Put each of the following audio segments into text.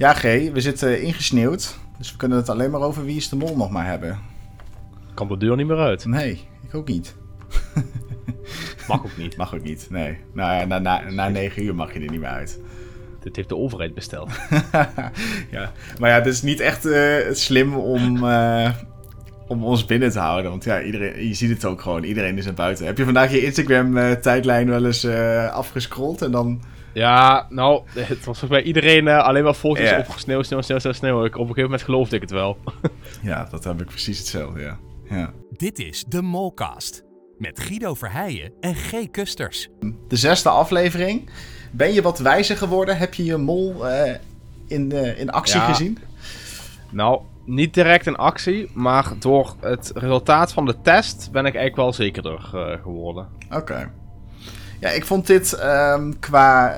Ja, G, we zitten ingesneeuwd. Dus we kunnen het alleen maar over Wie is de Mol nog maar hebben. Kan de deur niet meer uit. Nee, ik ook niet. Mag ook niet. Mag ook niet, nee. Nou ja, na, na, na 9 uur mag je er niet meer uit. Dit heeft de overheid besteld. ja, maar ja, het is niet echt uh, slim om, uh, om ons binnen te houden. Want ja, iedereen, je ziet het ook gewoon. Iedereen is naar buiten. Heb je vandaag je Instagram-tijdlijn wel eens uh, afgescrolld en dan... Ja, nou, het was bij iedereen alleen maar foto's yeah. op sneeuw, sneeuw, sneeuw, sneeuw, sneeuw. Ik, op een gegeven moment geloofde ik het wel. ja, dat heb ik precies hetzelfde, ja. ja. Dit is de Molcast. Met Guido Verheijen en G. Kusters. De zesde aflevering. Ben je wat wijzer geworden? Heb je je mol uh, in, uh, in actie ja. gezien? Nou, niet direct in actie, maar door het resultaat van de test ben ik eigenlijk wel zekerder uh, geworden. Oké. Okay. Ja, ik vond dit um, qua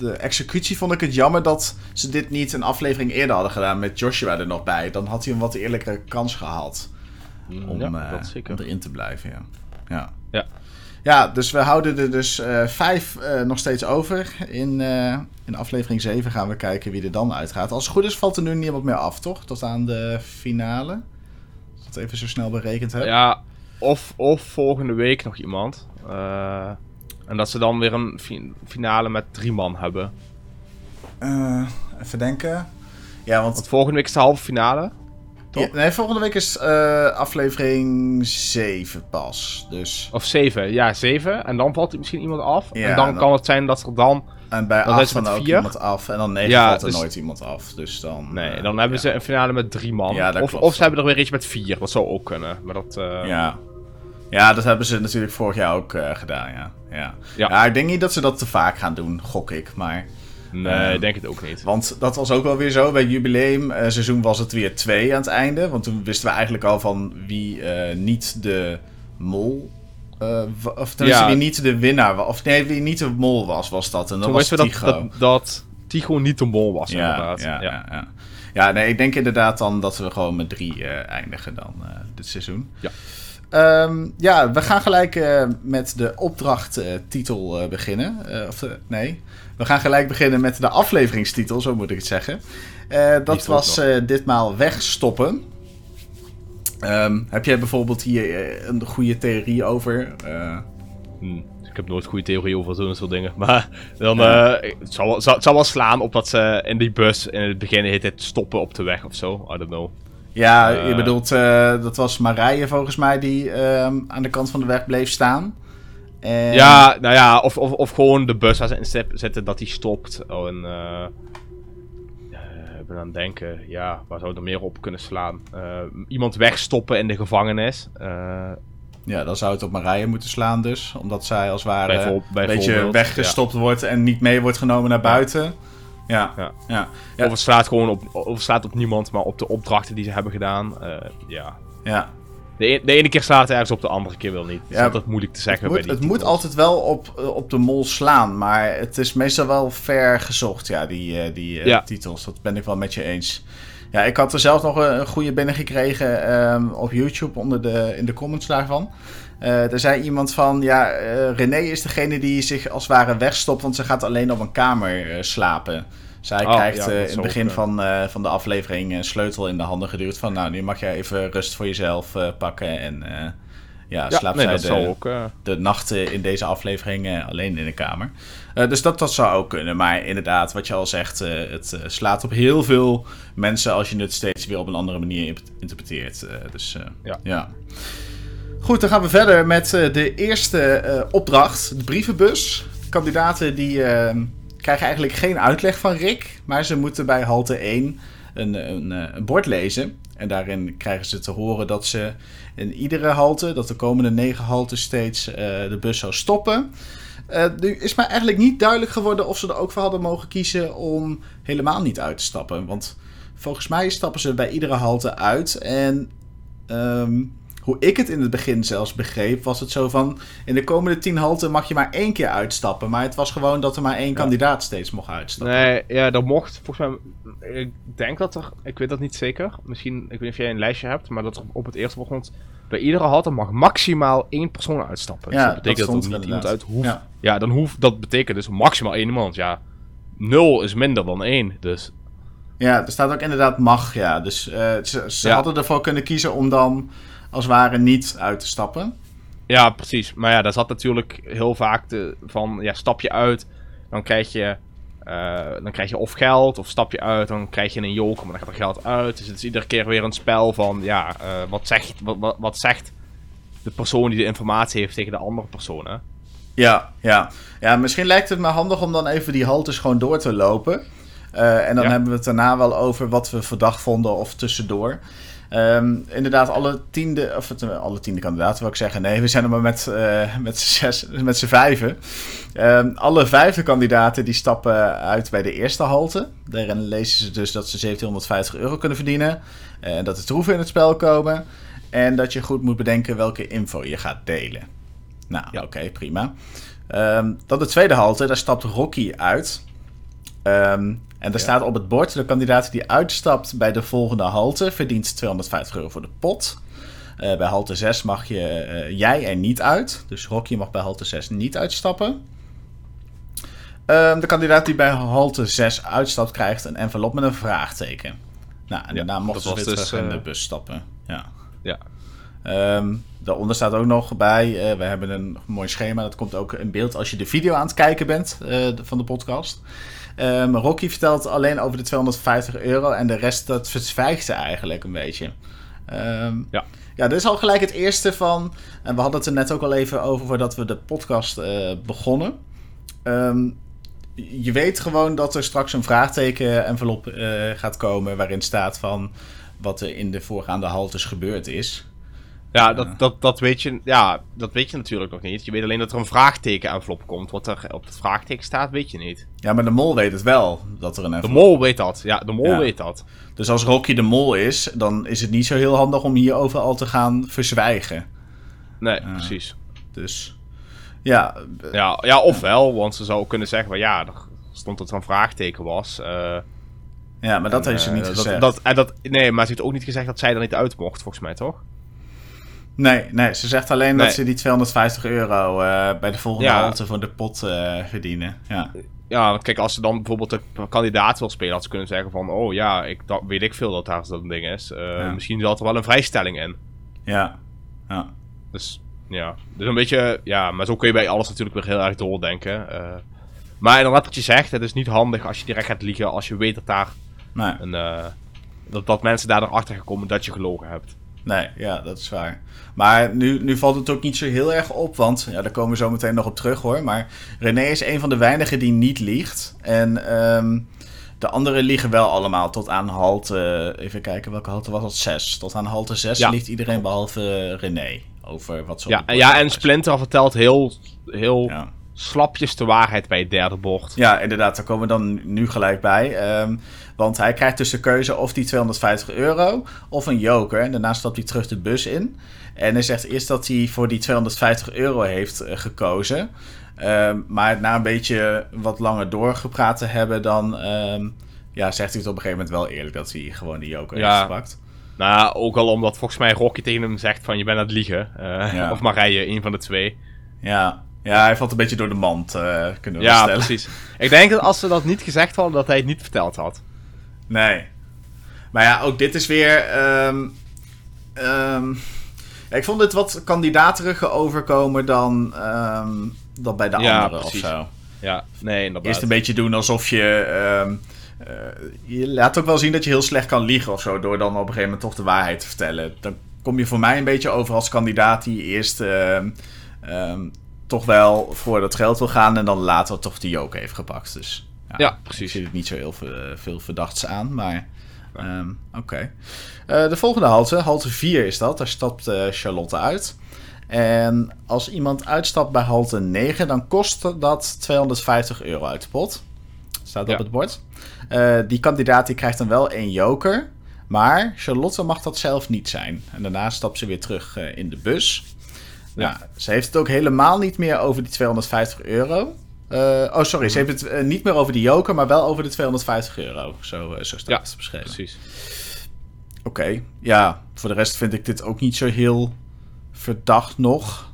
de executie vond ik het jammer dat ze dit niet een aflevering eerder hadden gedaan met Joshua er nog bij. Dan had hij een wat eerlijkere kans gehad om, ja, om erin te blijven. Ja. Ja. ja. Ja, dus we houden er dus uh, vijf uh, nog steeds over. In, in aflevering 7 gaan we kijken wie er dan uitgaat. Als het goed is, valt er nu niemand meer af, toch? Tot aan de finale. Als ik het even zo snel berekend heb. Ja, of, of volgende week nog iemand. En dat ze dan weer een fi finale met drie man hebben. even denken. Ja, want... want volgende week is de halve finale. Ja, nee, volgende week is uh, aflevering 7 pas. Dus... Of 7, ja, 7. En dan valt er misschien iemand af. Ja, en dan, dan, kan het zijn dat er dan. En bij 8 dan ook vier. iemand af. En dan 9 ja, valt er dus... nooit iemand af. Dus dan. Nee, uh, dan hebben ze een finale met 3 man. Ja, of, of ze hebben er weer iets met 4. Dat zou ook kunnen. Maar dat. Uh... Ja. Ja, dat hebben ze natuurlijk vorig jaar ook gedaan. Ja. Ja. Ja. ik denk niet dat ze dat te vaak gaan doen, gok ik. Maar. Nee, ik denk het ook niet. Want dat was ook wel weer zo. Bij jubileum uh, seizoen was het weer twee aan het einde. Want toen wisten we eigenlijk al van wie uh, niet de mol... Uh, of tenminste, ja. wie niet de winnaar was. Of nee, wie niet de mol was, was dat. En dan toen was wisten we dat, dat, dat Tycho niet de mol was, ja, inderdaad. Ja, ja, ja. ja, nee, ik denk inderdaad dan dat we gewoon met drie eindigen dan dit seizoen. Ja. Um, ja, we gaan gelijk uh, met de opdrachttitel uh, beginnen. Uh, of nee, we gaan gelijk beginnen met de afleveringstitel, zo moet ik het zeggen. dat was ditmaal wegstoppen. Um, heb jij bijvoorbeeld hier een goede theorie over? Hmm. Ik heb nooit goede theorie over zo'n soort dingen. Maar dan het, zal, zal, het zal wel slaan op dat ze in die bus in het begin heet het stoppen op de weg of zo. I don't know. Ja, uh, je bedoelt, uh, dat was Marije volgens mij die uh, aan de kant van de weg bleef staan. En... Ja, nou ja, of, of, of gewoon de bus waar ze in zitten, dat die stopt. Oh, en ik ben aan het denken, ja, waar zou er meer op kunnen slaan? iemand wegstoppen in de gevangenis. ja, dan zou het op Marije moeten slaan dus. Omdat zij als het ware een beetje weggestopt ja. wordt en niet mee wordt genomen naar buiten. Ja. Ja, ja. ja. Of het slaat gewoon op, of het slaat op niemand, maar op de opdrachten die ze hebben gedaan. Uh, ja. Ja. De, e de, ene keer slaat het ergens op, de andere keer wel niet. Dus ja, dat is moeilijk te zeggen. Het, moet, bij het moet altijd wel op, op de mol slaan, maar het is meestal wel ver gezocht, ja, die, die uh, ja. titels. Dat ben ik wel met je eens. Ja, ik had er zelf nog een, een goede binnengekregen um, op YouTube onder de, in de comments daarvan. Uh, er zei iemand van, ja, uh, René is degene die zich als het ware wegstopt, want ze gaat alleen op een kamer uh, slapen. Zij oh, krijgt ja, in het begin ook, van, van de aflevering een sleutel in de handen geduwd van, nou, nu mag jij even rust voor jezelf pakken en ja, ja, slaapt nee, zij de, ook, de nachten in deze aflevering alleen in de kamer. dus dat, dat zou ook kunnen, maar inderdaad, wat je al zegt, het slaat op heel veel mensen als je het steeds weer op een andere manier interpreteert. dus ja. ja. Goed, dan gaan we verder met de eerste uh, opdracht, de brievenbus. Kandidaten die uh, krijgen eigenlijk geen uitleg van Rick, maar ze moeten bij halte 1 een, een, een, bord lezen. En daarin krijgen ze te horen dat ze in iedere halte, dat de komende negen haltes steeds de bus zou stoppen. nu is mij eigenlijk niet duidelijk geworden of ze er ook voor hadden mogen kiezen om helemaal niet uit te stappen. Want volgens mij stappen ze bij iedere halte uit en... Um, hoe ik het in het begin zelfs begreep, was het zo van... in de komende tien halten mag je maar één keer uitstappen. Maar het was gewoon dat er maar één ja. kandidaat steeds mocht uitstappen. Nee, ja, dat mocht. Volgens mij, ik denk dat er... Ik weet dat niet zeker. Misschien, ik weet niet of jij een lijstje hebt... maar dat er op het eerste begon... bij iedere halte mag maximaal één persoon uitstappen. Ja, dus dat betekent dat, dat er niet iemand uit hoeft. Ja. ja, dan hoeft... Dat betekent dus maximaal één iemand, ja. Nul is minder dan één, dus... Ja, er staat ook inderdaad mag, ja. Dus uh, ze, ze hadden ervoor kunnen kiezen om dan als het ware niet uit te stappen. Ja, precies. Maar ja, daar zat natuurlijk heel vaak de, van, ja, stap je uit, dan krijg je, uh, dan krijg je of geld, of stap je uit, dan krijg je een joker, maar dan gaat er geld uit. Dus het is iedere keer weer een spel van, ja, uh, wat, zegt, wat, wat, wat zegt de persoon die de informatie heeft tegen de andere persoon, hè? Ja, ja. ja, misschien lijkt het me handig om dan even die haltes gewoon door te lopen. Uh, en dan hebben we het daarna wel over wat we verdacht vonden of tussendoor. Um, inderdaad, alle tiende, of het, alle tiende kandidaten wil ik zeggen. Nee, we zijn er maar met, uh, met zes, met z'n vijven. Um, alle vijfde kandidaten die stappen uit bij de eerste halte. Daarin lezen ze dus dat ze 1750 euro kunnen verdienen. En uh, dat er troeven in het spel komen. En dat je goed moet bedenken welke info je gaat delen. Nou, ja. oké, okay, prima. Um, dan de tweede halte, daar stapt Rocky uit. Um, en daar staat op het bord: de kandidaat die uitstapt bij de volgende halte verdient 250 euro voor de pot. Uh, bij halte 6 mag je, uh, jij er niet uit. Dus Rocky mag bij halte 6 niet uitstappen. Um, de kandidaat die bij halte 6 uitstapt, krijgt een envelop met een vraagteken. Nou, en daarna ja, mochten ze weer dus, terug in de bus stappen. Ja. ja. Um, daaronder staat ook nog bij, we hebben een mooi schema, dat komt ook in beeld als je de video aan het kijken bent van de podcast. Um, Rocky vertelt alleen over de 250 euro en de rest dat verzwijgt ze eigenlijk een beetje. Um, ja. Ja, dit is al gelijk het eerste van. En we hadden het er net ook al even over voordat we de podcast uh, begonnen. Um, je weet gewoon dat er straks een vraagteken-envelop uh, gaat komen waarin staat van wat er in de voorgaande haltes gebeurd is. Ja, dat, dat, dat, weet je, ja, dat weet je natuurlijk nog niet. Je weet alleen dat er een vraagteken-envelop komt. Wat er op het vraagteken staat, weet je niet. Ja, maar de mol weet het wel, dat er een envelop... De mol weet dat, ja, de mol ja. weet dat. Dus als Rocky de mol is, dan is het niet zo heel handig om hier overal te gaan verzwijgen. Nee, uh, precies. Dus, ja... ja... Ja, ofwel, want ze zou kunnen zeggen, ja, er stond dat er een vraagteken was... Uh, ja, maar dat en, heeft ze niet uh, gezegd. Dat, dat, dat, nee, maar ze heeft ook niet gezegd dat zij er niet uit mocht, volgens mij, toch? Nee, nee, ze zegt alleen nee. dat ze die 250 euro uh, bij de volgende ja. halte van de pot uh, verdienen. Ja. ja, want kijk, als ze dan bijvoorbeeld een kandidaat wil spelen, had ze kunnen zeggen van... Oh ja, ik, dat, weet ik veel dat daar zo'n ding is. Uh, ja. Misschien zat er wel een vrijstelling in. Ja, ja. Dus ja, dus een beetje... Ja, maar zo kun je bij alles natuurlijk weer heel erg doordenken. maar inderdaad wat je zegt, het is niet handig als je direct gaat liegen als je weet dat daar... Nee. Een, dat, dat mensen daar erachter gekomen dat je gelogen hebt. Nee, ja, dat is waar. Maar nu, nu valt het ook niet zo heel erg op, want ja, daar komen we zo meteen nog op terug hoor. Maar René is een van de weinigen die niet liegt. En um, de anderen liegen wel allemaal tot aan halte. Even kijken, welke halte was dat? 6. Tot aan halte 6 ja. liegt iedereen behalve René over wat zo. Ja, ja en Splinter vertelt heel, heel ja. slapjes de waarheid bij het derde bocht. Ja, inderdaad, daar komen we dan nu gelijk bij. Um, want hij krijgt dus de keuze of die 250 euro of een joker. En daarna stapt hij terug de bus in. En hij zegt eerst dat hij voor die 250 euro heeft uh, gekozen. Um, maar na een beetje wat langer doorgepraat te hebben, dan um, ja, zegt hij het op een gegeven moment wel eerlijk dat hij gewoon die joker ja. heeft gepakt. Nou, ook al omdat volgens mij Rocky tegen hem zegt van je bent aan het liegen. Uh, ja. Of Marije, een van de twee. Ja, ja, hij valt een beetje door de mand, uh, kunnen we ja, stellen. Ja, precies. Ik denk dat als ze dat niet gezegd hadden, dat hij het niet verteld had. Nee. Maar ja, ook dit is weer. Um, um, ja, ik vond dit wat kandidateriger overkomen dan, um, dan bij de ja, anderen precies. of zo. Ja, nee, inderdaad. Eerst een beetje doen alsof je. Uh, je laat ook wel zien dat je heel slecht kan liegen of zo. Door dan op een gegeven moment toch de waarheid te vertellen. Dan kom je voor mij een beetje over als kandidaat die eerst toch wel voor dat geld wil gaan. En dan later toch de joke heeft gepakt. Dus. Ja, ja precies. Ik zie het niet zo heel veel, veel verdachts aan, maar... Um, Oké. Okay. Uh, de volgende halte, halte 4 is dat. Daar stapt uh, Charlotte uit. En als iemand uitstapt bij halte 9, dan kost dat 250 euro uit de pot. Staat ja. op het bord. Uh, die kandidaat die krijgt dan wel één joker. Maar Charlotte mag dat zelf niet zijn. En daarna stapt ze weer terug in de bus. Ja. Nou, ze heeft het ook helemaal niet meer over die 250 euro. Uh, oh, sorry. Ze heeft het uh, niet meer over de joker, maar wel over de 250 euro. Zo, uh, zo staat ja, het beschreven. Precies. Oké. Okay. Ja, voor de rest vind ik dit ook niet zo heel verdacht nog.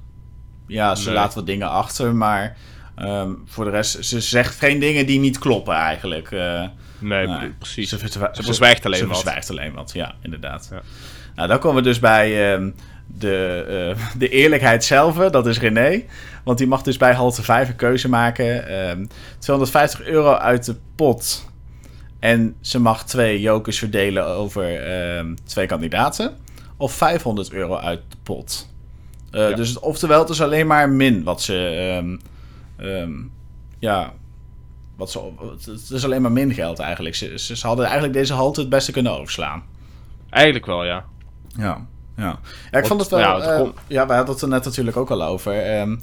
Ja, ze nee. laat wat dingen achter, maar um, voor de rest, ze zegt geen dingen die niet kloppen eigenlijk. Nee, precies. Ze, verzwijgt alleen ze wat. Ze verzwijgt alleen wat, ja, inderdaad. Ja. Nou, dan komen we dus bij uh, de, uh, de eerlijkheid zelf. Dat is René. Want die mag dus bij halte 5 een keuze maken. Uh, 250 euro uit de pot. En ze mag twee jokers verdelen over ehm, twee kandidaten. Of 500 euro uit de pot. Uh, ja. Dus oftewel, het is alleen maar min wat ze. Um, ja. Wat ze, het is alleen maar min geld eigenlijk. Ze, ze, hadden eigenlijk deze halte het beste kunnen overslaan. Eigenlijk wel, ja. Ja, ja. ja ik vond het wel. Ja, het uh, ja, we hadden het er net natuurlijk ook al over. Um,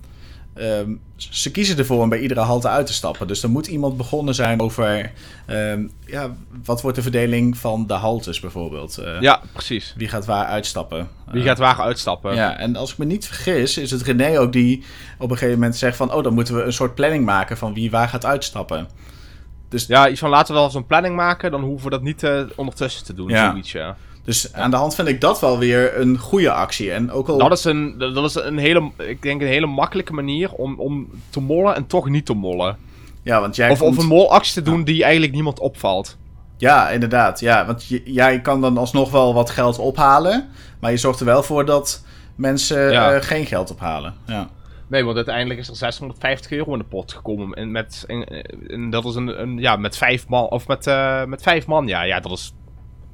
um, ze kiezen ervoor om bij iedere halte uit te stappen. Dus er moet iemand begonnen zijn over. Um, ja, wat wordt de verdeling van de haltes bijvoorbeeld? Uh, ja, precies. Wie gaat waar uitstappen? Wie uh, gaat waar uitstappen? Ja, en als ik me niet vergis, is het René ook die op een gegeven moment zegt van... oh, dan moeten we een soort planning maken van wie waar gaat uitstappen. Dus... Ja, iets van laten we wel zo'n planning maken, dan hoeven we dat niet uh, ondertussen te doen. Ja. Zoiets, ja. Dus aan de hand vind ik dat wel weer een goede actie. En ook al... Dat is een, dat is een hele, ik denk een hele makkelijke manier om, om te mollen en toch niet te mollen. Ja, want jij of, komt... of een molactie te doen ja. die eigenlijk niemand opvalt. Ja, inderdaad. Ja, want je, jij kan dan alsnog wel wat geld ophalen. Maar je zorgt er wel voor dat mensen ja. uh, geen geld ophalen. Ja. Nee, want uiteindelijk is er 650 euro in de pot gekomen. En, met, en, en dat is een, een, ja, met vijf man. Of met, uh, met vijf man, ja. Ja, dat is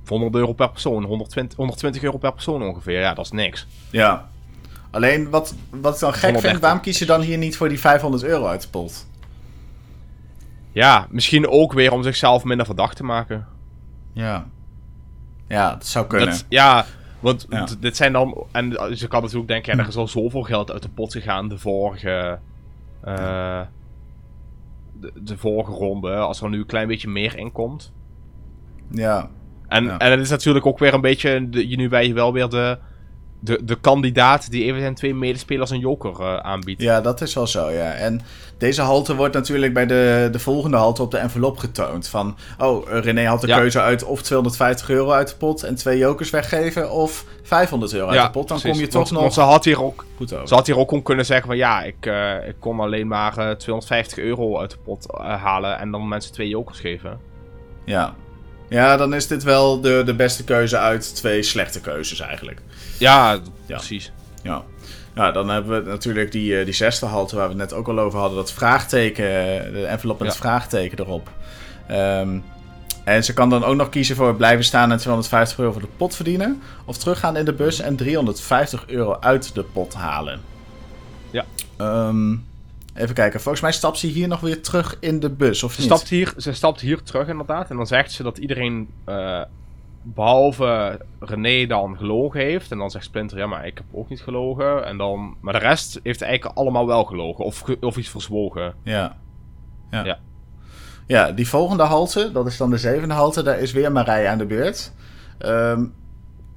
100 euro per persoon. 120, 120 euro per persoon ongeveer. Ja, dat is niks. Ja. Alleen wat, wat ik dan gek 130. vind, waarom kies je dan hier niet voor die 500 euro uit de pot? Ja, misschien ook weer om zichzelf minder verdacht te maken. Ja. Ja, dat zou kunnen. Dat, ja, want ja. dit zijn dan... En je kan natuurlijk denken, ja, er is al zoveel geld uit de pot gegaan de vorige... Uh, de, de vorige ronde. Als er nu een klein beetje meer in komt. Ja. En, ja. en het is natuurlijk ook weer een beetje... De, nu ben je wel weer de, de, de kandidaat die even zijn twee medespelers een joker uh, aanbiedt. Ja, dat is wel zo, ja. En deze halte wordt natuurlijk bij de, de volgende halte op de envelop getoond. Van, oh, René had de ja. keuze uit of 250 euro uit de pot en twee jokers weggeven... of 500 euro ja, uit de pot. Dan precies. kom je toch want, nog... Want ze had hier ook, goed over. ze had hier ook om kunnen zeggen van... ja, ik, uh, ik kom alleen maar uh, 250 euro uit de pot halen... en dan mensen twee jokers geven. Ja, ja, dan is dit wel de, de beste keuze uit twee slechte keuzes eigenlijk. Ja, ja. precies. Ja. ja, dan hebben we natuurlijk die, die zesde halte waar we het net ook al over hadden. Dat vraagteken, de envelop met ja. het vraagteken erop. Um, en ze kan dan ook nog kiezen voor blijven staan en 250 euro voor de pot verdienen. Of teruggaan in de bus en 350 euro uit de pot halen. Ja. Um, Even kijken, volgens mij stapt ze hier nog weer terug in de bus, of ze niet? Stapt hier, ze stapt hier terug inderdaad. En dan zegt ze dat iedereen, uh, behalve René, dan gelogen heeft. En dan zegt Splinter, ja, maar ik heb ook niet gelogen. En dan, maar de rest heeft eigenlijk allemaal wel gelogen. Of, of iets verzwogen. Ja. Ja. ja. Ja, die volgende halte, dat is dan de zevende halte. Daar is weer Marije aan de beurt. Um,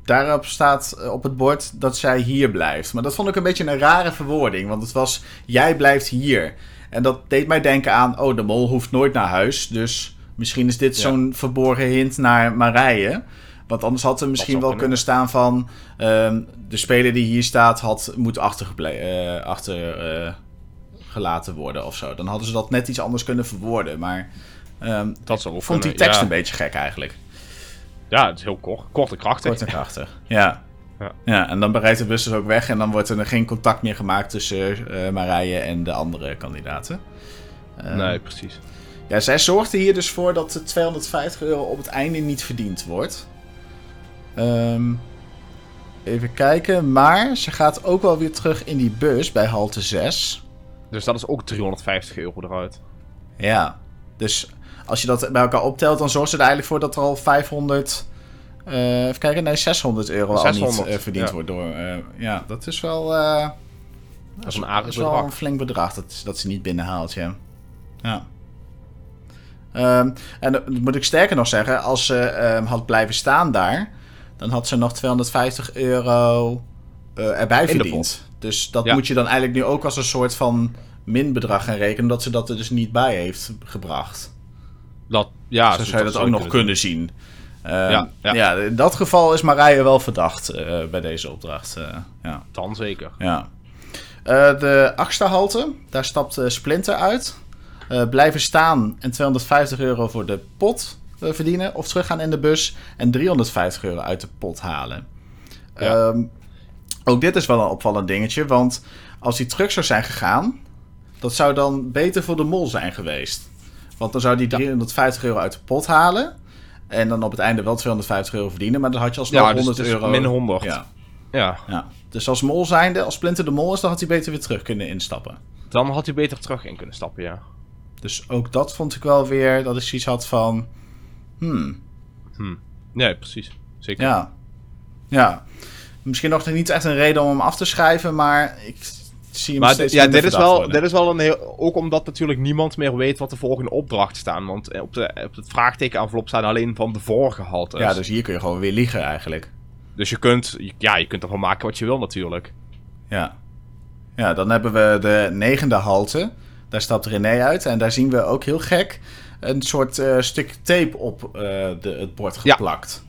Daarop staat op het bord dat zij hier blijft. Maar dat vond ik een beetje een rare verwoording. Want het was, jij blijft hier. En dat deed mij denken aan, oh, de mol hoeft nooit naar huis. Dus misschien is dit ja. zo'n verborgen hint naar Marije. Want anders had er misschien wel kunnen staan van... Um, de speler die hier staat had, moet achtergelaten uh, achter, uh, gelaten worden of zo. Dan hadden ze dat net iets anders kunnen verwoorden. Maar um, dat zou vond die tekst ja. een beetje gek eigenlijk. Ja, het is heel kort. Kort en krachtig. Kort en krachtig, ja. Ja. ja, en dan bereidt de bus dus ook weg en dan wordt er geen contact meer gemaakt tussen uh, Marije en de andere kandidaten. Uh, nee, precies. Ja, zij zorgde hier dus voor dat de 250 euro op het einde niet verdiend wordt. Um, even kijken, maar ze gaat ook wel weer terug in die bus bij halte 6. Dus dat is ook 350 euro eruit. Ja, dus als je dat bij elkaar optelt, dan zorgt ze er eigenlijk voor dat er al 500. Uh, even kijken, nee, 600 euro 600, al niet uh, verdiend ja. wordt door. Uh, ja, dat is wel. dat is een aardig is wel een flink bedrag dat, dat ze niet binnenhaalt, ja. Ja. Um, en dat moet ik sterker nog zeggen, als ze um, had blijven staan daar, dan had ze nog 250 euro erbij verdiend. Dus dat ja. moet je dan eigenlijk nu ook als een soort van minbedrag gaan rekenen, omdat ze dat er dus niet bij heeft gebracht. Dat, ja, zo zou je dat ook nog kunnen, zien. Uh, ja, ja. ja, in dat geval is Marije wel verdacht uh, bij deze opdracht. Uh, ja. Dan zeker. Ja. Uh, de achtste halte, daar stapt Splinter uit. blijven staan en 250 euro voor de pot. verdienen of teruggaan in de bus en 350 euro uit de pot halen. Ehm, ook dit is wel een opvallend dingetje, want als die terug zou zijn gegaan, dat zou dan beter voor de mol zijn geweest. Want dan zou die 350 euro uit de pot halen. En dan op het einde wel 250 euro verdienen. Maar dan had je alsnog Ja, dus 100 het is euro. min 100. Ja, Ja, ja. Dus als mol zijnde, als Splinter de mol is, dan had hij beter weer terug kunnen instappen. dan had hij beter terug in kunnen stappen, ja. Dus ook dat vond ik wel weer, dat ik zoiets had van... Hmm, Nee, precies. Zeker. ja. Ja. Misschien nog niet echt een reden om hem af te schrijven, maar ik zie Maar steeds ja, dit is, wel, worden. dit is wel een heel... Ook omdat natuurlijk niemand meer weet wat de volgende opdracht staan. Want eh, op, de, op het vraagteken-envelop staan alleen van de vorige haltes. Ja, dus hier kun je gewoon weer liegen eigenlijk. Dus je kunt, ja, je kunt ervan maken wat je wil natuurlijk. Ja. Ja, dan hebben we de negende halte. Daar stapt René uit. En daar zien we ook heel gek een soort eh, stuk tape op eh, de, het bord Ja. geplakt.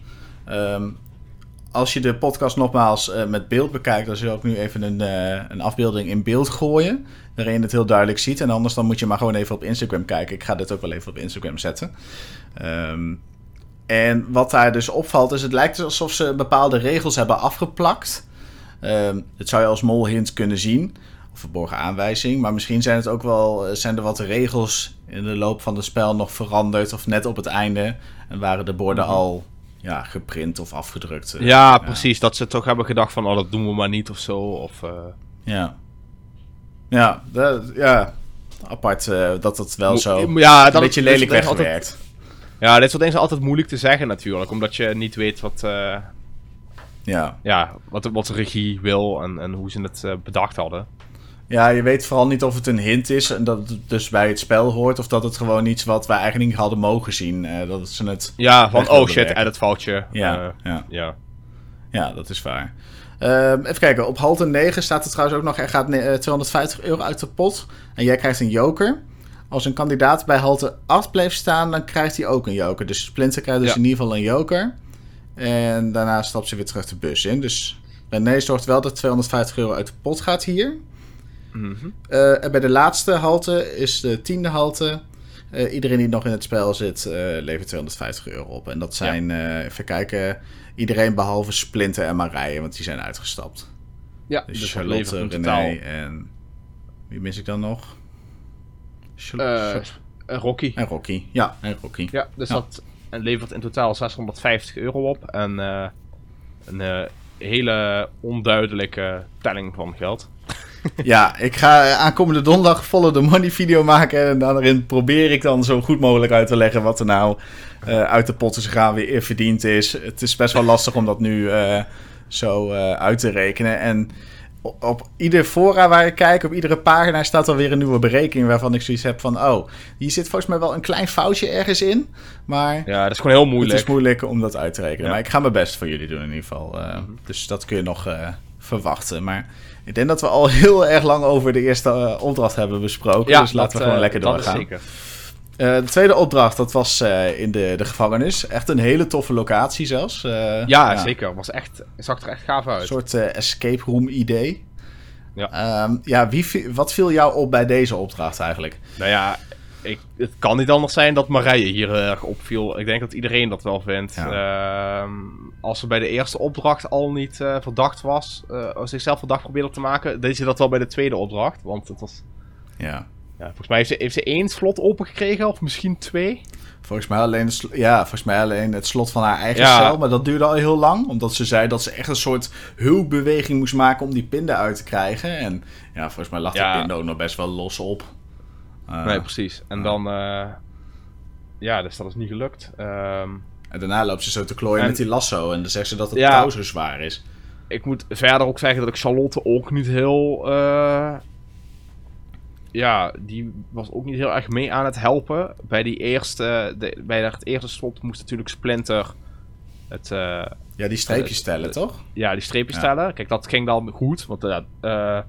Als je de podcast nogmaals eh, met beeld bekijkt, dan zul ik nu even een, eh, een afbeelding in beeld gooien. Waarin je het heel duidelijk ziet. En anders dan moet je maar gewoon even op Instagram kijken. Ik ga dit ook wel even op Instagram zetten. Ehm, en wat daar dus opvalt, is het lijkt alsof ze bepaalde regels hebben afgeplakt. Ehm het zou je als mol hint kunnen zien. Of verborgen aanwijzing. Maar misschien zijn, het ook wel, eh, zijn er wat regels in de loop van het spel nog veranderd. Of net op het einde. En waren de borden al ja, geprint of afgedrukt. eh. Ja, precies. Dat ze toch hebben gedacht van, oh, dat doen we maar niet of zo. Of, eh, Ja. Ja, dat- ja. apart eh, dat het wel Mo- zo ja, een dat- beetje dit lelijk weggewerkt. Ja, dit soort dingen zijn altijd moeilijk te zeggen natuurlijk. Omdat je niet weet wat, Ja. ja, wat, de- wat de regie wil en, en hoe ze het bedacht hadden. Ja, je weet vooral niet of het een hint is en dat het dus bij het spel hoort. Of dat het gewoon iets wat we eigenlijk niet hadden mogen zien. eh, dat ze het... Ja, van oh shit, werken. edit foutje. Ja, Eh, ja. ja. Ja, dat is waar. Ehm, even kijken, op halte 9 staat er trouwens ook nog... er gaat ne- eh, 250 euro uit de pot en jij krijgt een joker. Als een kandidaat bij halte 8 blijft staan, dan krijgt hij ook een joker. Dus Splinter krijgt dus Ja. in ieder geval een joker. En daarna stapt ze weer terug de bus in. Dus René zorgt wel dat 250 euro uit de pot gaat hier. Mhm. Eh, en bij de laatste halte is de tiende halte. Eh, iedereen die nog in het spel zit, eh, levert 250 euro op. En dat zijn, eh, even kijken, iedereen behalve Splinter en Marije, want die zijn uitgestapt. Ja, Dus, dus Charlotte, René totaal. en... Wie mis ik dan nog? Char- Eh, Char- eh, Rocky. en Rocky. Ja, en Rocky. Ja, dus Ja. dat en levert in totaal 650 euro op. En eh, een eh, hele onduidelijke telling van geld. Ja, ik ga aankomende donderdag follow the money video maken. En daarin probeer ik dan zo goed mogelijk uit te leggen wat er nou eh, uit de pot is gegaan, weer verdiend is. Het is best wel lastig om dat nu eh, zo eh, uit te rekenen. En op ieder fora waar ik kijk, op iedere pagina staat alweer een nieuwe berekening waarvan ik zoiets heb van, oh, hier zit volgens mij wel een klein foutje ergens in. Maar Ja, dat is gewoon heel moeilijk. het is moeilijk om dat uit te rekenen. Ja. Maar ik ga mijn best voor jullie doen in ieder geval. Dus dat kun je nog verwachten. Maar ik denk dat we al heel erg lang over de eerste eh, opdracht hebben besproken. ja, dus laten dat, we gewoon eh, lekker doorgaan. zeker. Eh, de tweede opdracht, dat was in de, de gevangenis. Echt een hele toffe locatie zelfs. Ja, zeker. Was echt, zag er echt gaaf Een uit. soort eh, escape room idee. Ja. Ehm, ja wie, wat viel jou op bij deze opdracht eigenlijk? Nou ja, ik, het kan niet anders zijn dat Marije hier heel erg opviel. Ik denk dat iedereen dat wel vindt. Ehm, als ze bij de eerste opdracht al niet eh, verdacht was, eh, zichzelf verdacht probeerde te maken, deed ze dat wel bij de tweede opdracht. Want het was, Ja. ja, volgens mij heeft ze, heeft ze één slot open gekregen, of misschien twee. Volgens mij, alleen ja, volgens mij alleen het slot van haar eigen Ja. cel. Maar dat duurde al heel lang. Omdat ze zei dat ze echt een soort hulpbeweging moest maken om die pinda uit te krijgen. En ja, volgens mij lag die pinda ook nog best wel los op. Eh, nee, precies. En dan, eh, ja, dus dat is niet gelukt. Ehm, en daarna loopt ze zo te klooien En- met die lasso. En dan zegt ze dat het Ja. touw zo zwaar is. ik moet verder ook zeggen dat ik Charlotte ook niet heel. eh, ja, die was ook niet heel erg mee aan het helpen. Bij, die eerste, de, bij het eerste slot moest natuurlijk Splinter het, eh, Ja, die streepjes Eh, stellen, eh, toch? ja, die streepjes Ja. stellen. Kijk, dat ging dan goed. Want eh, eh,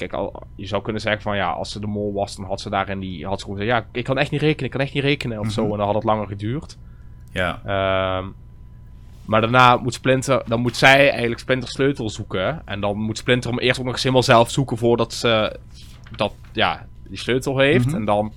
kijk, al, je zou kunnen zeggen van ja, als ze de mol was, dan had ze daarin die. Had ze gewoon gezegd, ja, ik kan echt niet rekenen, ik kan echt niet rekenen of zo. Mhm. En dan had het langer geduurd. Ja. Ehm, maar daarna moet Splinter, dan moet zij eigenlijk Splinter sleutel zoeken. En dan moet Splinter hem eerst ook nog eens helemaal zelf zoeken voordat ze dat, ja, die sleutel heeft. Mhm. En dan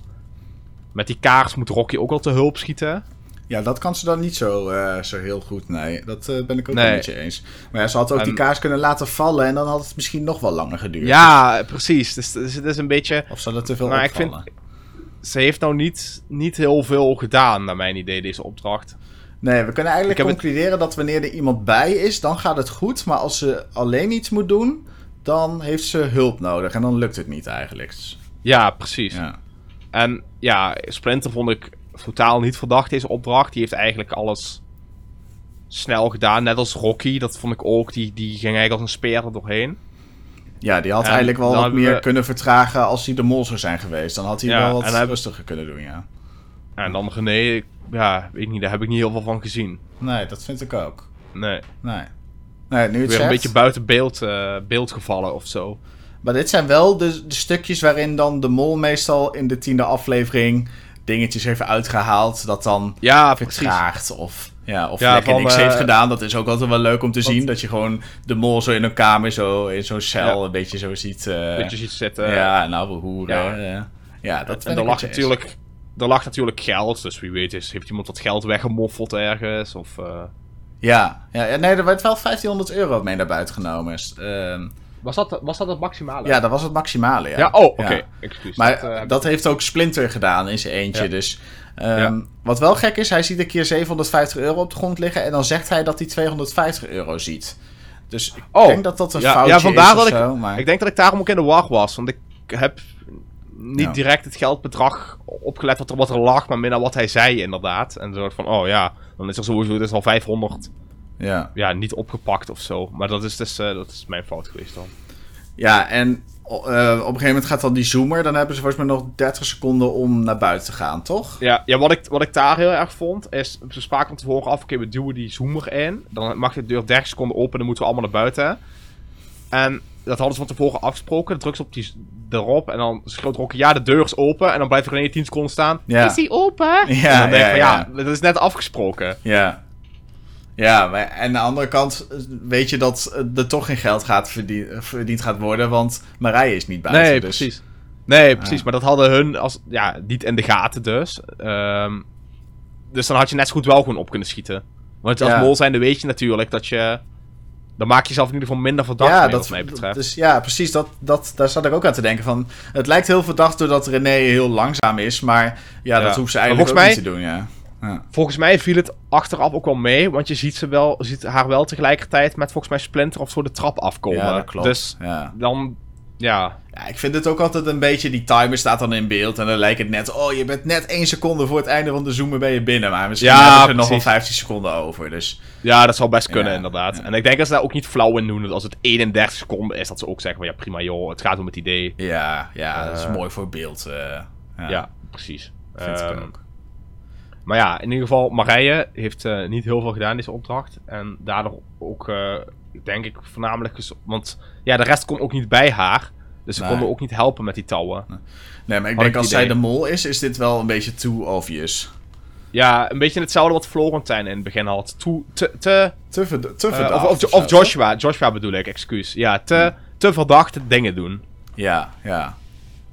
met die kaars moet Rocky ook al te hulp schieten. Ja, dat kan ze dan niet zo, uh, zo heel goed. Nee, dat uh, ben ik ook nee. met je eens. Maar ja, ze had ook die kaars kunnen laten vallen en dan had het misschien nog wel langer geduurd. Ja, precies. Dus, dus het is een beetje... Of zal het te veel maar opvallen? ik vind, ze heeft nou niet, niet heel veel gedaan, naar mijn idee, deze opdracht. Nee, we kunnen eigenlijk concluderen het... dat wanneer er iemand bij is, dan gaat het goed. Maar als ze alleen iets moet doen, dan heeft ze hulp nodig. En dan lukt het niet eigenlijk. Ja, precies. Ja. En ja, Splinter vond ik totaal niet verdacht, deze opdracht. Die heeft eigenlijk alles snel gedaan. Net als Rocky, dat vond ik ook. Die, die ging eigenlijk als een speer er doorheen. Ja, die had eigenlijk wel wat meer kunnen vertragen als hij de mol zou zijn geweest. Dan had hij wel wat en rustiger kunnen doen, ja. En dan René, ja, weet niet, daar heb ik niet heel veel van gezien. Nee, dat vind ik ook. Nee. Nee. Nee, nu het Weer een beetje buiten beeld, uh, beeld gevallen of zo. Maar dit zijn wel de, de, stukjes waarin dan de mol meestal in de tiende aflevering dingetjes heeft uitgehaald. Dat dan ja, vertraagt of, ja, of ja, lekker niks heeft eh, gedaan. Dat is ook altijd wel leuk om te zien. Dat je gewoon de mol zo in een kamer, zo in zo'n cel, een beetje zo ziet... Uh, een beetje ziet zitten. Ja, nou, we hoeren. Ja, ja dat en er lag natuurlijk... Er lag natuurlijk geld, dus wie weet is, heeft iemand dat geld weggemoffeld ergens, of... Uh... Ja, ja, nee, er werd wel 1500 euro mee naar buiten genomen. Uh, was dat, was dat het maximale? Ja, dat was het maximale, ja. ja oh, oké. Maar dat, dat, heeft ook Splinter gedaan in zijn eentje, dus... Um, wat wel gek is, hij ziet een keer 750 euro op de grond liggen... en dan zegt hij dat hij 250 euro ziet. Dus ik oh. denk dat dat een foutje vandaar is dat ik, zo, maar... Ik denk dat ik daarom ook in de war was, want ik heb niet direct het geldbedrag opgelet wat er, wat er lag, maar minder wat hij zei inderdaad. En zo van, oh ja, dan is er sowieso dus al 500 ja. Ja, niet opgepakt of zo. Maar dat is dus uh, dat is mijn fout geweest dan. Ja, en uh, op een gegeven moment gaat dan die zoomer. Dan hebben ze volgens mij nog 30 seconden om naar buiten te gaan, toch? Ja, ja wat, ik, wat ik daar heel erg vond, is... Ze spraken van tevoren af, oké, we duwen die zoomer in. Dan mag de deur 30 seconden open, dan moeten we allemaal naar buiten. En dat hadden ze van tevoren afgesproken. Dan druk ze op die, erop en dan schreeuwt Rocky, ja, de deur is open. En dan blijft er 10 seconden staan. Ja. Is die open? Ja, en dan denk ik ja, van, ja, dat is net afgesproken. Ja. Ja, maar aan de andere kant weet je dat er toch geen geld gaat verdiend gaat worden, want Marije is niet buiten. Nee, dus. precies. Nee, precies. Maar dat hadden hun als, ja, niet in de gaten dus. Um, dus dan had je net zo goed wel gewoon op kunnen schieten. Want als ja. mol zijnde weet je natuurlijk dat je... Dan maak je jezelf in ieder geval minder verdacht ja, mee, dat, wat mij betreft. Dus, ja, precies. Dat, dat, daar zat ik ook aan te denken van... Het lijkt heel verdacht doordat René heel langzaam is, maar ja, dat hoeft ze eigenlijk ook mij, niet te doen, ja. Volgens mij viel het achteraf ook wel mee, want je ziet, ze wel, ziet haar wel tegelijkertijd met volgens mij Splinter of zo de trap afkomen. Ja, dat klopt. Dus ja. dan, ja. Ja, ik vind het ook altijd een beetje, die timer staat dan in beeld en dan lijkt het net, oh je bent net één seconde voor het einde van de zoomen ben je binnen, maar misschien ja, hebben we nog wel 15 seconden over, dus. Ja, dat zal best kunnen inderdaad. En ik denk dat ze daar ook niet flauw in doen, dat als het 31 seconden is, dat ze ook zeggen van ja prima joh, het gaat om het idee. Ja, ja, dat is mooi voor beeld. Uh, ja. precies. Vind um, ik ook. Maar ja, in ieder geval, Marije heeft uh, niet heel veel gedaan, deze opdracht. En daardoor ook, uh, denk ik, voornamelijk... Want ja, de rest kon ook niet bij haar. Dus ze nee. konden ook niet helpen met die touwen. Nee, maar ik denk als zij de mol is, is dit wel een beetje too obvious. Ja, een beetje hetzelfde wat Florentijn in het begin had. te... Te, te, ver, te uh, verdacht. Of, of, of, Joshua. Joshua bedoel ik, excuus. Ja, te, te verdachte dingen doen. Ja, ja.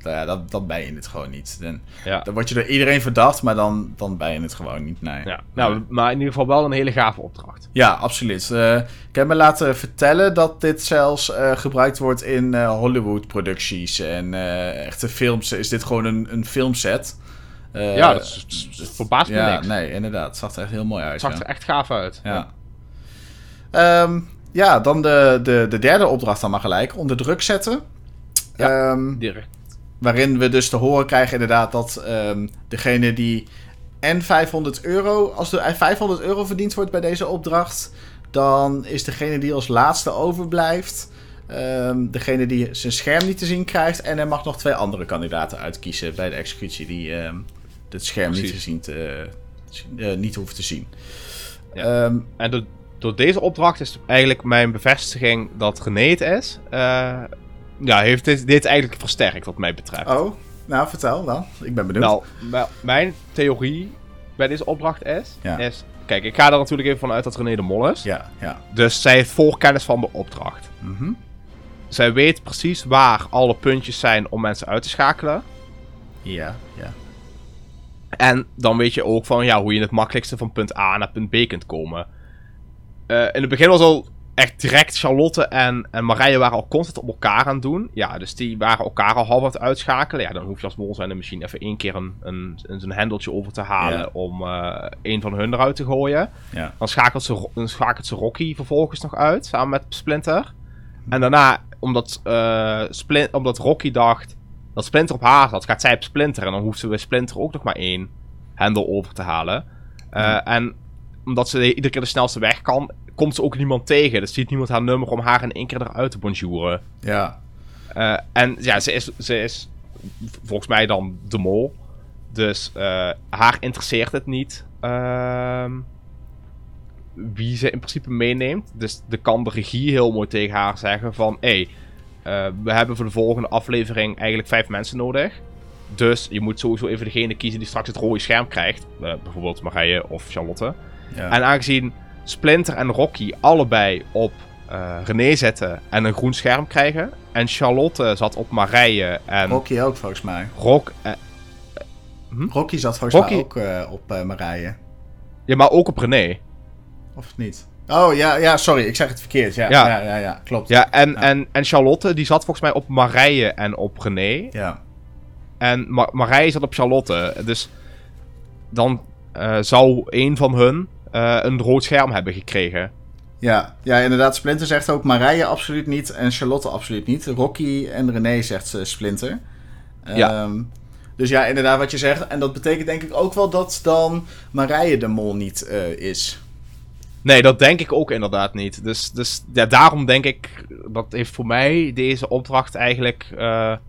Nou ja, dat, dan ben je het gewoon niet. Dan, dan word je door iedereen verdacht, maar dan, dan ben je het gewoon niet. Nee. Ja. Nou, maar in ieder geval wel een hele gave opdracht. Ja, absoluut. Uh, ik heb me laten vertellen dat dit zelfs uh, gebruikt wordt in uh, Hollywood-producties en echte films. Is dit gewoon een, een filmset? ja, dat, verbaast me ja, niks. Nee, inderdaad. Het zag er echt heel mooi uit. Het zag er echt gaaf uit. Ja. Ja, um, ja dan de, de, de derde opdracht dan maar gelijk. Onder druk zetten. Ja, um, direct. Waarin we dus te horen krijgen inderdaad dat um, degene die en 500 euro, als er 500 euro verdiend wordt bij deze opdracht, dan is degene die als laatste overblijft, um, degene die zijn scherm niet te zien krijgt. En er mag nog twee andere kandidaten uitkiezen bij de executie die um, het scherm niet, te, uh, niet hoeven te zien. Ja. En door, door, deze opdracht is eigenlijk mijn bevestiging dat René het is. Uh, ja, heeft dit, dit eigenlijk versterkt wat mij betreft. Oh, nou vertel dan. Ik ben benieuwd. Nou, mijn theorie bij deze opdracht is, is... Kijk, ik ga er natuurlijk even vanuit dat René de Mol is. Ja, ja. Dus zij heeft voorkennis van de opdracht. Mm Zij weet precies waar alle puntjes zijn om mensen uit te schakelen. Ja, ja. En dan weet je ook van ja, hoe je het makkelijkste van punt A naar punt B kunt komen. Uh, in het begin was al echt direct Charlotte en, en Marije waren al constant op elkaar aan het doen. Ja, dus die waren elkaar al half aan het uitschakelen. Ja, dan hoef je als bol zijn misschien even één keer een, een, een, hendeltje over te halen om uh, een van hun eruit te gooien. Ja. Dan, schakelt ze, dan schakelt ze Rocky vervolgens nog uit, samen met Splinter. En daarna, omdat, uh, Splin omdat Rocky dacht dat Splinter op haar zat, gaat zij op Splinter. En dan hoeft ze bij Splinter ook nog maar één hendel over te halen. Uh, En omdat ze iedere keer de snelste weg kan, komt ze ook niemand tegen. Dus ziet niemand haar nummer om haar in één keer eruit te bonjouren. Ja. Uh, en ja, ze is, ze is volgens mij dan de mol. Dus uh, haar interesseert het niet uh, wie ze in principe meeneemt. Dus de kan de regie heel mooi tegen haar zeggen van... Hé, hey, uh, we hebben voor de volgende aflevering eigenlijk vijf mensen nodig. Dus je moet sowieso even degene kiezen die straks het rode scherm krijgt. bijvoorbeeld Marije of Charlotte. Ja. En aangezien Splinter en Rocky allebei op uh, René zetten en een groen scherm krijgen. En Charlotte zat op Marije en... Rocky ook volgens mij. Rock, uh, hm? Rocky zat volgens Rocky... mij ook uh, op Marije. Ja, maar ook op René. Of niet? Oh ja, ja, sorry, ik zeg het verkeerd. Ja, ja, ja, ja, ja klopt. Ja, en, En, en Charlotte die zat volgens mij op Marije en op René. Ja. En Ma Marije zat op Charlotte. Dus dan zou een van hun uh, een rood scherm hebben gekregen. Ja, ja, inderdaad. Splinter zegt ook Marije absoluut niet en Charlotte absoluut niet. Rocky en René zegt Splinter. Ja. Um, dus ja, inderdaad wat je zegt. En dat betekent denk ik ook wel dat dan Marije de mol niet uh, is. Nee, dat denk ik ook inderdaad niet. Dus, dus ja, daarom denk ik, dat heeft voor mij deze opdracht eigenlijk uh, ja.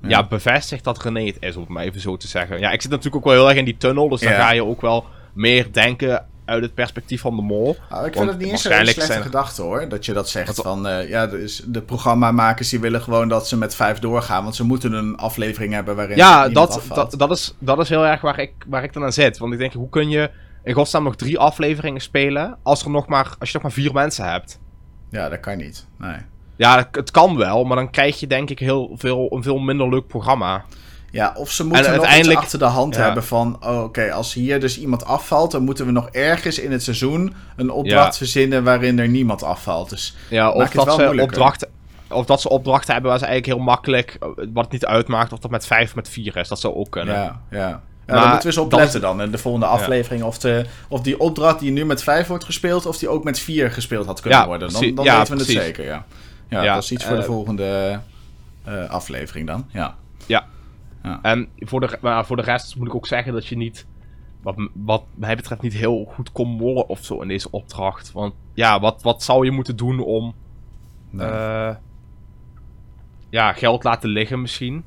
ja. bevestigd dat René het is, om het maar even zo te zeggen. Ja, ik zit natuurlijk ook wel heel erg in die tunnel, dus ja. dan ga je ook wel meer denken uit het perspectief van de mol. Oh, ik vind het niet eens een slechte zijn... gedachte hoor, dat je dat zegt. Van, uh, ja, dus de programmamakers die willen gewoon dat ze met vijf doorgaan, want ze moeten een aflevering hebben waarin Ja, dat, dat, dat, is, dat is heel erg waar ik, waar ik dan aan zit. Want ik denk, hoe kun je in godsnaam nog drie afleveringen spelen als, er nog maar, als je nog maar vier mensen hebt? Ja, dat kan niet, nee. Ja, het kan wel, maar dan krijg je denk ik heel veel, een veel minder leuk programma. Ja, of ze moeten uiteindelijk... achter de hand hebben van... Oh, oké, als hier dus iemand afvalt... dan moeten we nog ergens in het seizoen... een opdracht verzinnen waarin er niemand afvalt. Dus ja, of dat ze opdrachten... Of dat ze opdrachten hebben waar ze eigenlijk heel makkelijk... wat het niet uitmaakt of dat met vijf of met vier is. Dat zou ook kunnen. Ja, ja. Ja, maar daar moeten we eens op letten dan in de volgende aflevering. Of, de, of die opdracht die nu met vijf wordt gespeeld... of die ook met vier gespeeld had kunnen worden. Dan, dan weten we het zeker, ja. Ja, dat is iets voor de eh, volgende uh, aflevering dan. Ja. Ja, en voor de, maar voor de rest moet ik ook zeggen dat je niet, wat, wat mij betreft, niet heel goed kon mollen of zo in deze opdracht. Want ja, wat, wat zou je moeten doen om nee. uh, ja, geld laten liggen misschien?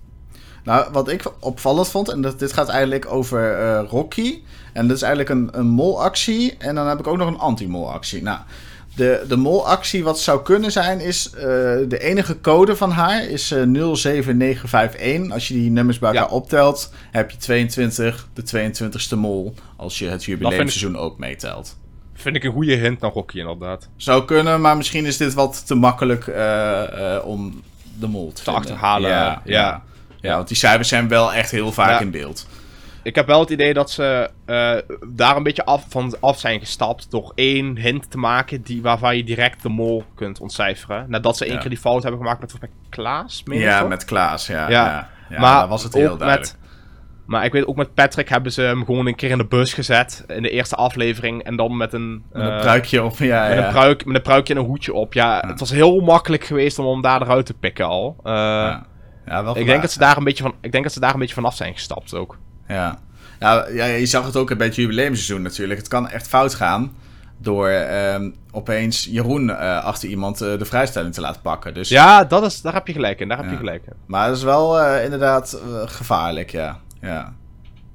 Nou, wat ik opvallend vond, en dat, dit gaat eigenlijk over uh, Rocky. En dat is eigenlijk een, een molactie. En dan heb ik ook nog een anti-molactie. Nou, de, de molactie wat zou kunnen zijn is... Uh, de enige code van haar is uh, eh, 07951. Als je die nummers bij elkaar optelt... heb je 22, de 22ste mol... als je het jubileumseizoen ook meetelt. Vind ik een goede hint naar Rocky inderdaad. Zou kunnen, maar misschien is dit wat te makkelijk uh, om de mol te, te achterhalen. Ja, ja. ja, want die cijfers zijn wel echt heel vaak in beeld ik heb wel het idee dat ze uh, daar een beetje af, van af zijn gestapt. Door één hint te maken die, waarvan je direct de mol kunt ontcijferen. Nadat ze één keer die fout hebben gemaakt met, met Klaas. Ja, met Klaas, ja. ja. ja. maar was het heel duidelijk. Met, maar ik weet ook met Patrick hebben ze hem gewoon een keer in de bus gezet. In de eerste aflevering. En dan met een... Met een uh, pruikje op, ja. Met, ja. Een pruik, met een pruikje en een hoedje op. Ja, het was heel makkelijk geweest om hem daar eruit te pikken al. Uh, ja. Ja, wel ik, denk dat ze daar een beetje van, ik denk dat ze daar een beetje vanaf zijn gestapt ook. Ja. Ja, ja, je zag het ook bij het jubileumseizoen natuurlijk. Het kan echt fout gaan door uh, opeens Jeroen uh, achter iemand uh, de vrijstelling te laten pakken. Dus... Ja, dat is, daar heb je gelijk in. Daar heb je gelijk in. Maar dat is wel eh, inderdaad gevaarlijk, ja. ja.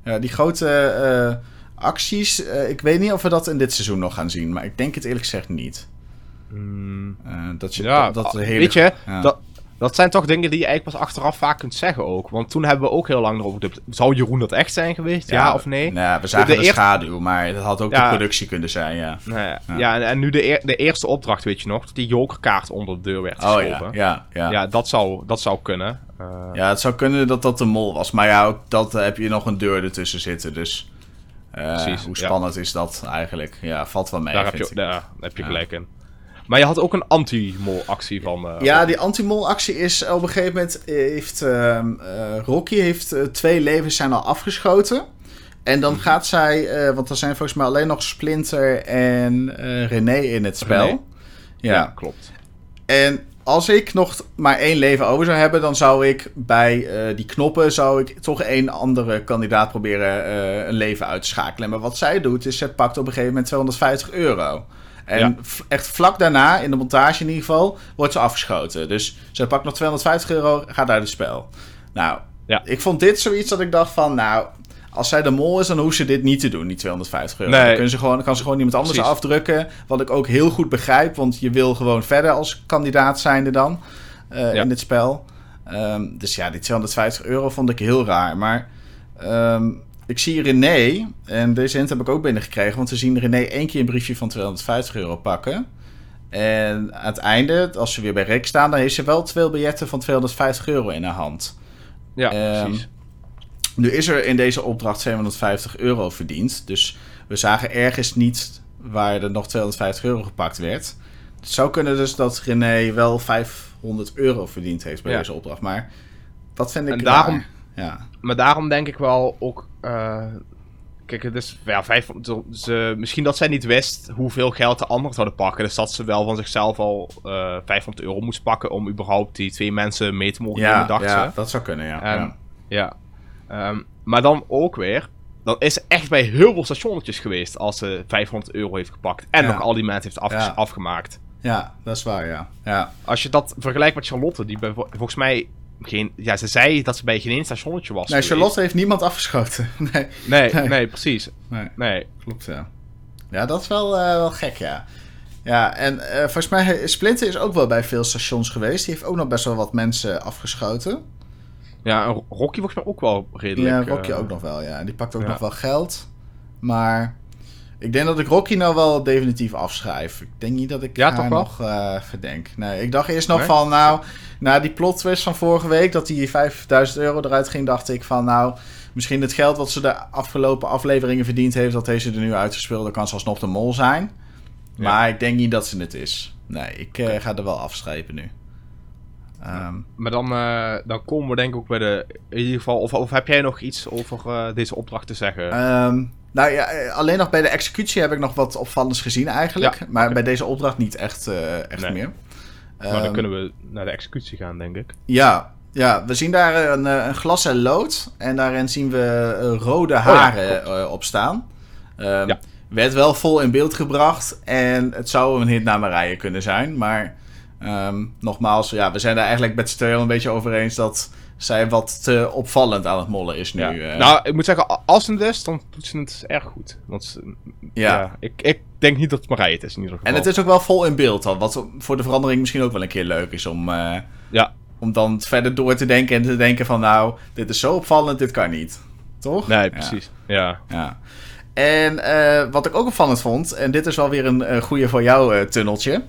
Ja, die grote acties, ik weet niet of we dat in dit seizoen nog gaan zien. Maar ik denk het eerlijk gezegd niet. Mm. dat je, ja, dat, dat hele... Weet je, dat, dat zijn toch dingen die je eigenlijk pas achteraf vaak kunt zeggen ook. Want toen hebben we ook heel lang erover. Zou Jeroen dat echt zijn geweest? Ja, of nee? Nou, we zagen de, schaduw, maar dat had ook de productie kunnen zijn, ja. Nou ja, ja. en, en, nu de, de eerste opdracht, weet je nog, dat die jokerkaart onder de deur werd geschoven. Oh ja, ja, ja. Ja, dat zou, dat zou kunnen. Uh... Ja, het zou kunnen dat dat de mol was. Maar ja, ook dat heb je nog een deur ertussen zitten, dus... Uh, Precies, hoe spannend is dat eigenlijk? Ja, valt wel mee. Daar, heb je, daar heb je gelijk in. Maar je had ook een anti-mol actie van. Uh, ja, die anti-mol actie is op een gegeven moment heeft uh, Rocky heeft twee levens zijn al afgeschoten. En dan mhm. gaat zij, want er zijn volgens mij alleen nog Splinter en René in het spel. Ja. ja. klopt. En als ik nog maar één leven over zou hebben, dan zou ik bij die knoppen zou ik toch één andere kandidaat proberen een leven uit te schakelen. Maar wat zij doet, is ze pakt op een gegeven moment 250 euro. En echt vlak daarna, in de montage in ieder geval, wordt ze afgeschoten. Dus ze pakt nog 250 euro, gaat uit het spel. Nou, ja. ik vond dit zoiets dat ik dacht van, nou, als zij de mol is, dan hoeft ze dit niet te doen, die 250 euro. Dan, kunnen ze gewoon, kan ze gewoon iemand anders afdrukken. Wat ik ook heel goed begrijp, want je wil gewoon verder als kandidaat zijnde dan uh, in dit spel. Um, dus ja, die 250 euro vond ik heel raar. Maar um, ik zie René, en deze hint heb ik ook binnengekregen, want we zien René één keer een briefje van 250 euro pakken. En aan het einde, als ze weer bij Rick staan, dan heeft ze wel twee biljetten van 250 euro in haar hand. Ja, um, precies. Nu is er in deze opdracht 750 euro verdiend. Dus we zagen ergens niet waar er nog 250 euro gepakt werd. Het zou kunnen dus dat René wel 500 euro verdiend heeft bij deze opdracht. Maar dat vind ik en daarom, ja. Maar daarom denk ik wel ook. Uh, kijk, het is ja, vijf, ze, misschien dat zij niet wist hoeveel geld de anderen zouden pakken. Dus dat ze wel van zichzelf al uh, eh, 500 euro moest pakken om überhaupt die twee mensen mee te mogen ja, nemen, dacht ja, dat zou kunnen, ja. En, ja. ja. Um, maar dan ook weer, dan is ze echt bij heel veel stationnetjes geweest als ze 500 euro heeft gepakt. En nog al die mensen heeft afgemaakt. Ja, dat is waar, ja. ja. Als je dat vergelijkt met Charlotte, die bij, volgens mij geen, ja, ze zei dat ze bij geen één stationnetje was. Nee, Charlotte heeft niemand afgeschoten. nee. Nee, nee, precies. Nee. nee. Klopt, ja. Ja, dat is wel, uh, wel gek, ja. Ja, en uh, volgens mij, Splinter is ook wel bij veel stations geweest. Die heeft ook nog best wel wat mensen afgeschoten. Ja, Rocky volgens mij ook wel redelijk. Ja, Rocky uh, ook nog wel, ja. Die pakt ook nog wel geld. Maar ik denk dat ik Rocky nou wel definitief afschrijf. Ik denk niet dat ik ja, haar nog uh, verdenk. Nee, ik dacht eerst nog van, nou, na die plot twist van vorige week, dat die 5000 euro eruit ging, dacht ik van, nou, misschien het geld wat ze de afgelopen afleveringen verdiend heeft, dat heeft ze er nu uitgespeeld, dan kan ze alsnog de mol zijn. Maar ik denk niet dat ze het is. Nee, ik uh, ga er wel afschrijven nu. Um, maar dan, uh, dan komen we denk ik ook bij de. In ieder geval. Of, of heb jij nog iets over uh, deze opdracht te zeggen? Um, nou ja, eh, alleen nog bij de executie heb ik nog wat opvallends gezien eigenlijk. Ja, maar bij deze opdracht niet echt, uh, echt meer. Maar dan ehm, kunnen we naar de executie gaan, denk ik. Ja, ja we zien daar een, een glas en lood. En daarin zien we rode haren oh ja, op staan. Um, ja. Werd wel vol in beeld gebracht. En het zou een hit naar Marije kunnen zijn. Maar um, nogmaals, ja, we zijn daar eigenlijk met z'n tweeën een beetje over eens dat zij wat te opvallend aan het mollen is nu. Ja. Uh... Nou, ik moet zeggen, als ze het is, dan doet ze het erg goed. Want ja. ja, ik, ik denk niet dat het Marije het is in ieder geval. En het is ook wel vol in beeld dan, wat voor de verandering misschien ook wel een keer leuk is om... Uh, ja. Om dan verder door te denken en te denken van nou, dit is zo opvallend, dit kan niet. Toch? Nee, precies. Ja. ja. En uh, wat ik ook opvallend vond, en dit is wel weer een goede voor jou tunneltje...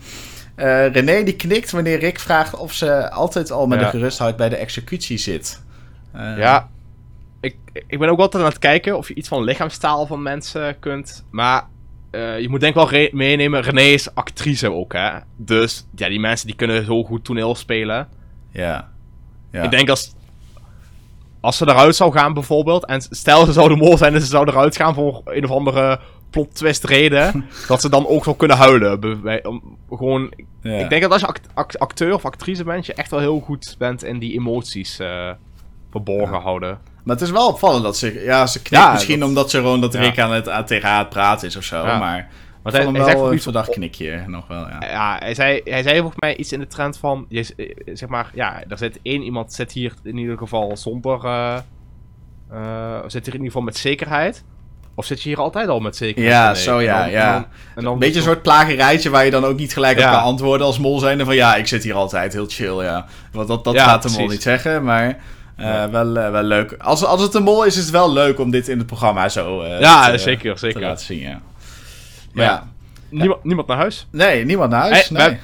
Uh, René die knikt wanneer Rick vraagt of ze altijd al met ja. een gerustheid bij de executie zit. Uh, ja, ik, ik ben ook altijd aan het kijken of je iets van lichaamstaal van mensen kunt. Maar uh, je moet denk ik wel meenemen, René is actrice ook, hè. Dus ja, die mensen die kunnen zo goed toneel spelen. Ja. ja. Ik denk als, als ze eruit zou gaan bijvoorbeeld, en stel ze zouden mol zijn en ze zouden eruit gaan voor een of andere plot twist reden, dat ze dan ook wel kunnen huilen. gewoon, Ik denk dat als je acteur of actrice bent, je echt wel heel goed bent in die emoties uh, verborgen houden. Maar het is wel opvallend dat ze... Ja, ze knikt misschien omdat ze gewoon dat Rick aan het, aan, tegen haar praten is of zo, maar... Maar hij, hij wel een verdacht knikje nog wel, ja. Ja, hij zei, hij zei volgens mij iets in de trend van... Je, eh, zeg maar, ja, er zit één iemand zit hier in ieder geval zonder... Uh, uh, zit hier in ieder geval met zekerheid. Of zit je hier altijd al met zekerheid? Ja, nee? zo ja, En dan- ja. en dan- en dan Een beetje een soort plagerijtje waar je dan ook niet gelijk Ja. op kan antwoorden als mol zijn. van ja, ik zit hier altijd, heel chill, ja. Want dat, dat Ja, gaat de mol niet zeggen, maar eh, Ja. wel, eh, wel leuk. Als, als het een mol is, is het wel leuk om dit in het programma zo eh, Ja, te, zeker, te zeker. laten zien, ja. Maar ja. Niemand, niemand naar huis. Nee, niemand naar huis. Nee.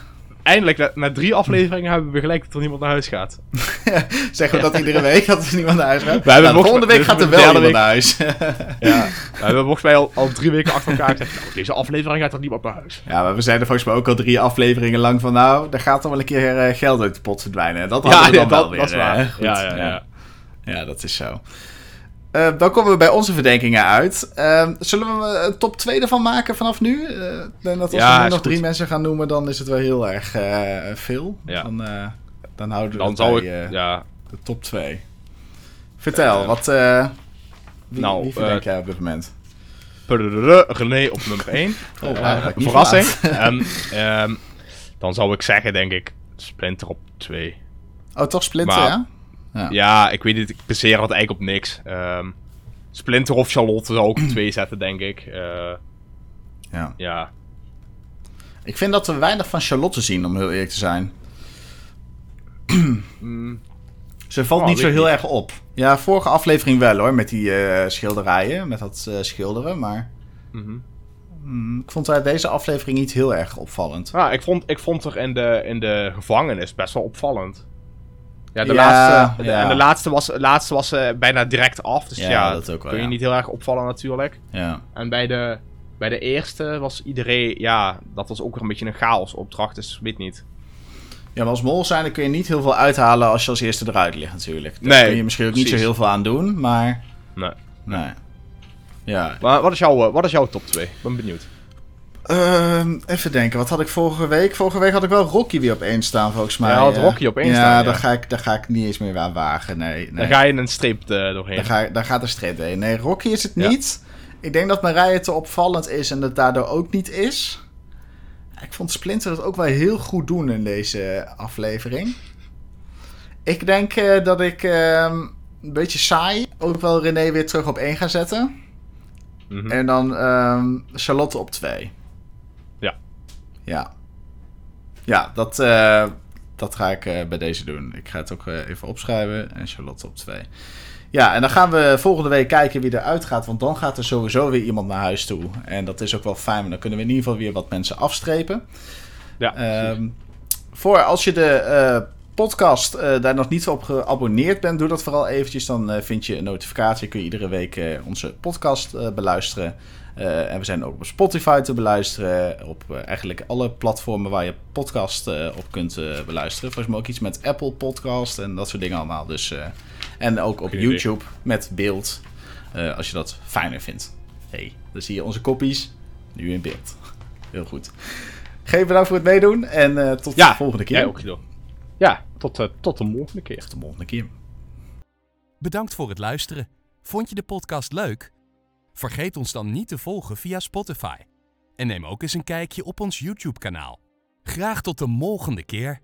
Eindelijk, na, na drie afleveringen hebben we gelijk dat er niemand naar huis gaat. Zeggen we dat iedere week, dat er niemand naar huis gaat? We hebben Nou, volgende week dit gaat er wel iemand naar huis. Ja. we hebben volgens mij al, al drie weken achter elkaar gezegd, nou, deze aflevering gaat er niemand naar huis. ja, maar we zeiden volgens mij ook al drie afleveringen lang van... nou, er gaat toch wel een keer eh, geld uit de pot verdwijnen. Dat hadden we dan wel dat, weer. dat is waar. goed. ja, ja, ja. Ja, dat is zo. Eh, dan komen we bij onze verdenkingen uit. Eh, zullen we een top 2 ervan maken vanaf nu? Eh, denk dat als Ja, we nu nog drie goed. mensen gaan noemen, dan is het wel heel erg eh, veel. Ja. Dan, eh, dan houden we Dan ik, eh, ja, de top 2. Vertel, Eh, wat... eh wie, nou, wie verdenk eh, jij op dit moment? René op nummer 1. Oh, verrassing. En ehm, dan zou ik zeggen, denk ik, Splinter op 2. Oh, toch Splinter, maar- ja? Ja. Ja, ik weet niet, ik baseer het eigenlijk op niks. Ehm, Splinter of Charlotte zou op 2 zetten, denk ik. Eh, ja. ja, Ik vind dat we weinig van Charlotte zien, om heel eerlijk te zijn. Mm, Ze valt Oh, niet zo heel niet. erg op. Ja, vorige aflevering wel hoor, met die eh, schilderijen, met dat eh, schilderen. Maar mhm. mm, ik vond haar deze aflevering niet heel erg opvallend. Ja, ik vond, ik vond er in de, in de gevangenis best wel opvallend. Ja, de Ja, laatste, ja. En de laatste was, laatste was eh, bijna direct af. Dus Ja, ja, dat ook wel, kun je niet heel erg opvallen natuurlijk. Ja. En bij de, bij de eerste was iedereen... Ja, dat was ook weer een beetje een chaos opdracht. Dus weet niet. ja, maar als mol zijn, dan kun je niet heel veel uithalen als je als eerste eruit ligt natuurlijk. Daar Nee, kun je misschien ook niet zo heel veel aan doen, maar Nee. nee. Ja, Maar wat is jouw, eh, wat is jouw top 2? Ik ben benieuwd. Ehm, even denken, wat had ik vorige week? Vorige week had ik wel Rocky weer op één staan, volgens mij. Ja, had. Rocky op één ja, staan, ja. Daar, ga ik, daar ga ik niet eens meer aan wagen, nee. nee. Dan ga je een streep eh, doorheen. Daar, ga, daar gaat de streep heen. Nee, Rocky is het Ja. niet. Ik denk dat Marije te opvallend is en het daardoor ook niet is. Ik vond Splinter het ook wel heel goed doen in deze aflevering. Ik denk eh, dat ik ehm, een beetje saai ook wel René weer terug op één ga zetten. Mhm. En dan ehm, Charlotte op twee. Ja. Ja. Dat, eh, dat ga ik eh, bij deze doen. Ik ga het ook eh, even opschrijven. En Charlotte op twee. Ja, en dan gaan we volgende week kijken wie eruit gaat. Want dan gaat er sowieso weer iemand naar huis toe. En dat is ook wel fijn. Want dan kunnen we in ieder geval weer wat mensen afstrepen. Ja. Ehm, voor als je de podcast eh, daar nog niet op geabonneerd bent, doe dat vooral eventjes. Dan eh, vind je een notificatie. Kun je iedere week eh, onze podcast beluisteren. En we zijn ook op Spotify te beluisteren. Op eigenlijk alle platformen waar je podcast op kunt beluisteren. Volgens mij ook iets met Apple Podcast en dat soort dingen allemaal. Dus, en ook op. YouTube met beeld. als je dat fijner vindt. hey, dan zie je onze koppies nu in beeld. Heel goed. Geen bedankt voor het meedoen en tot ja, de volgende keer. Jij ook, Guido. Ja, tot, eh, tot de volgende keer. Tot de volgende keer. Bedankt voor het luisteren. Vond je de podcast leuk? Vergeet ons dan niet te volgen via Spotify. En neem ook eens een kijkje op ons YouTube-kanaal. Graag tot de volgende keer.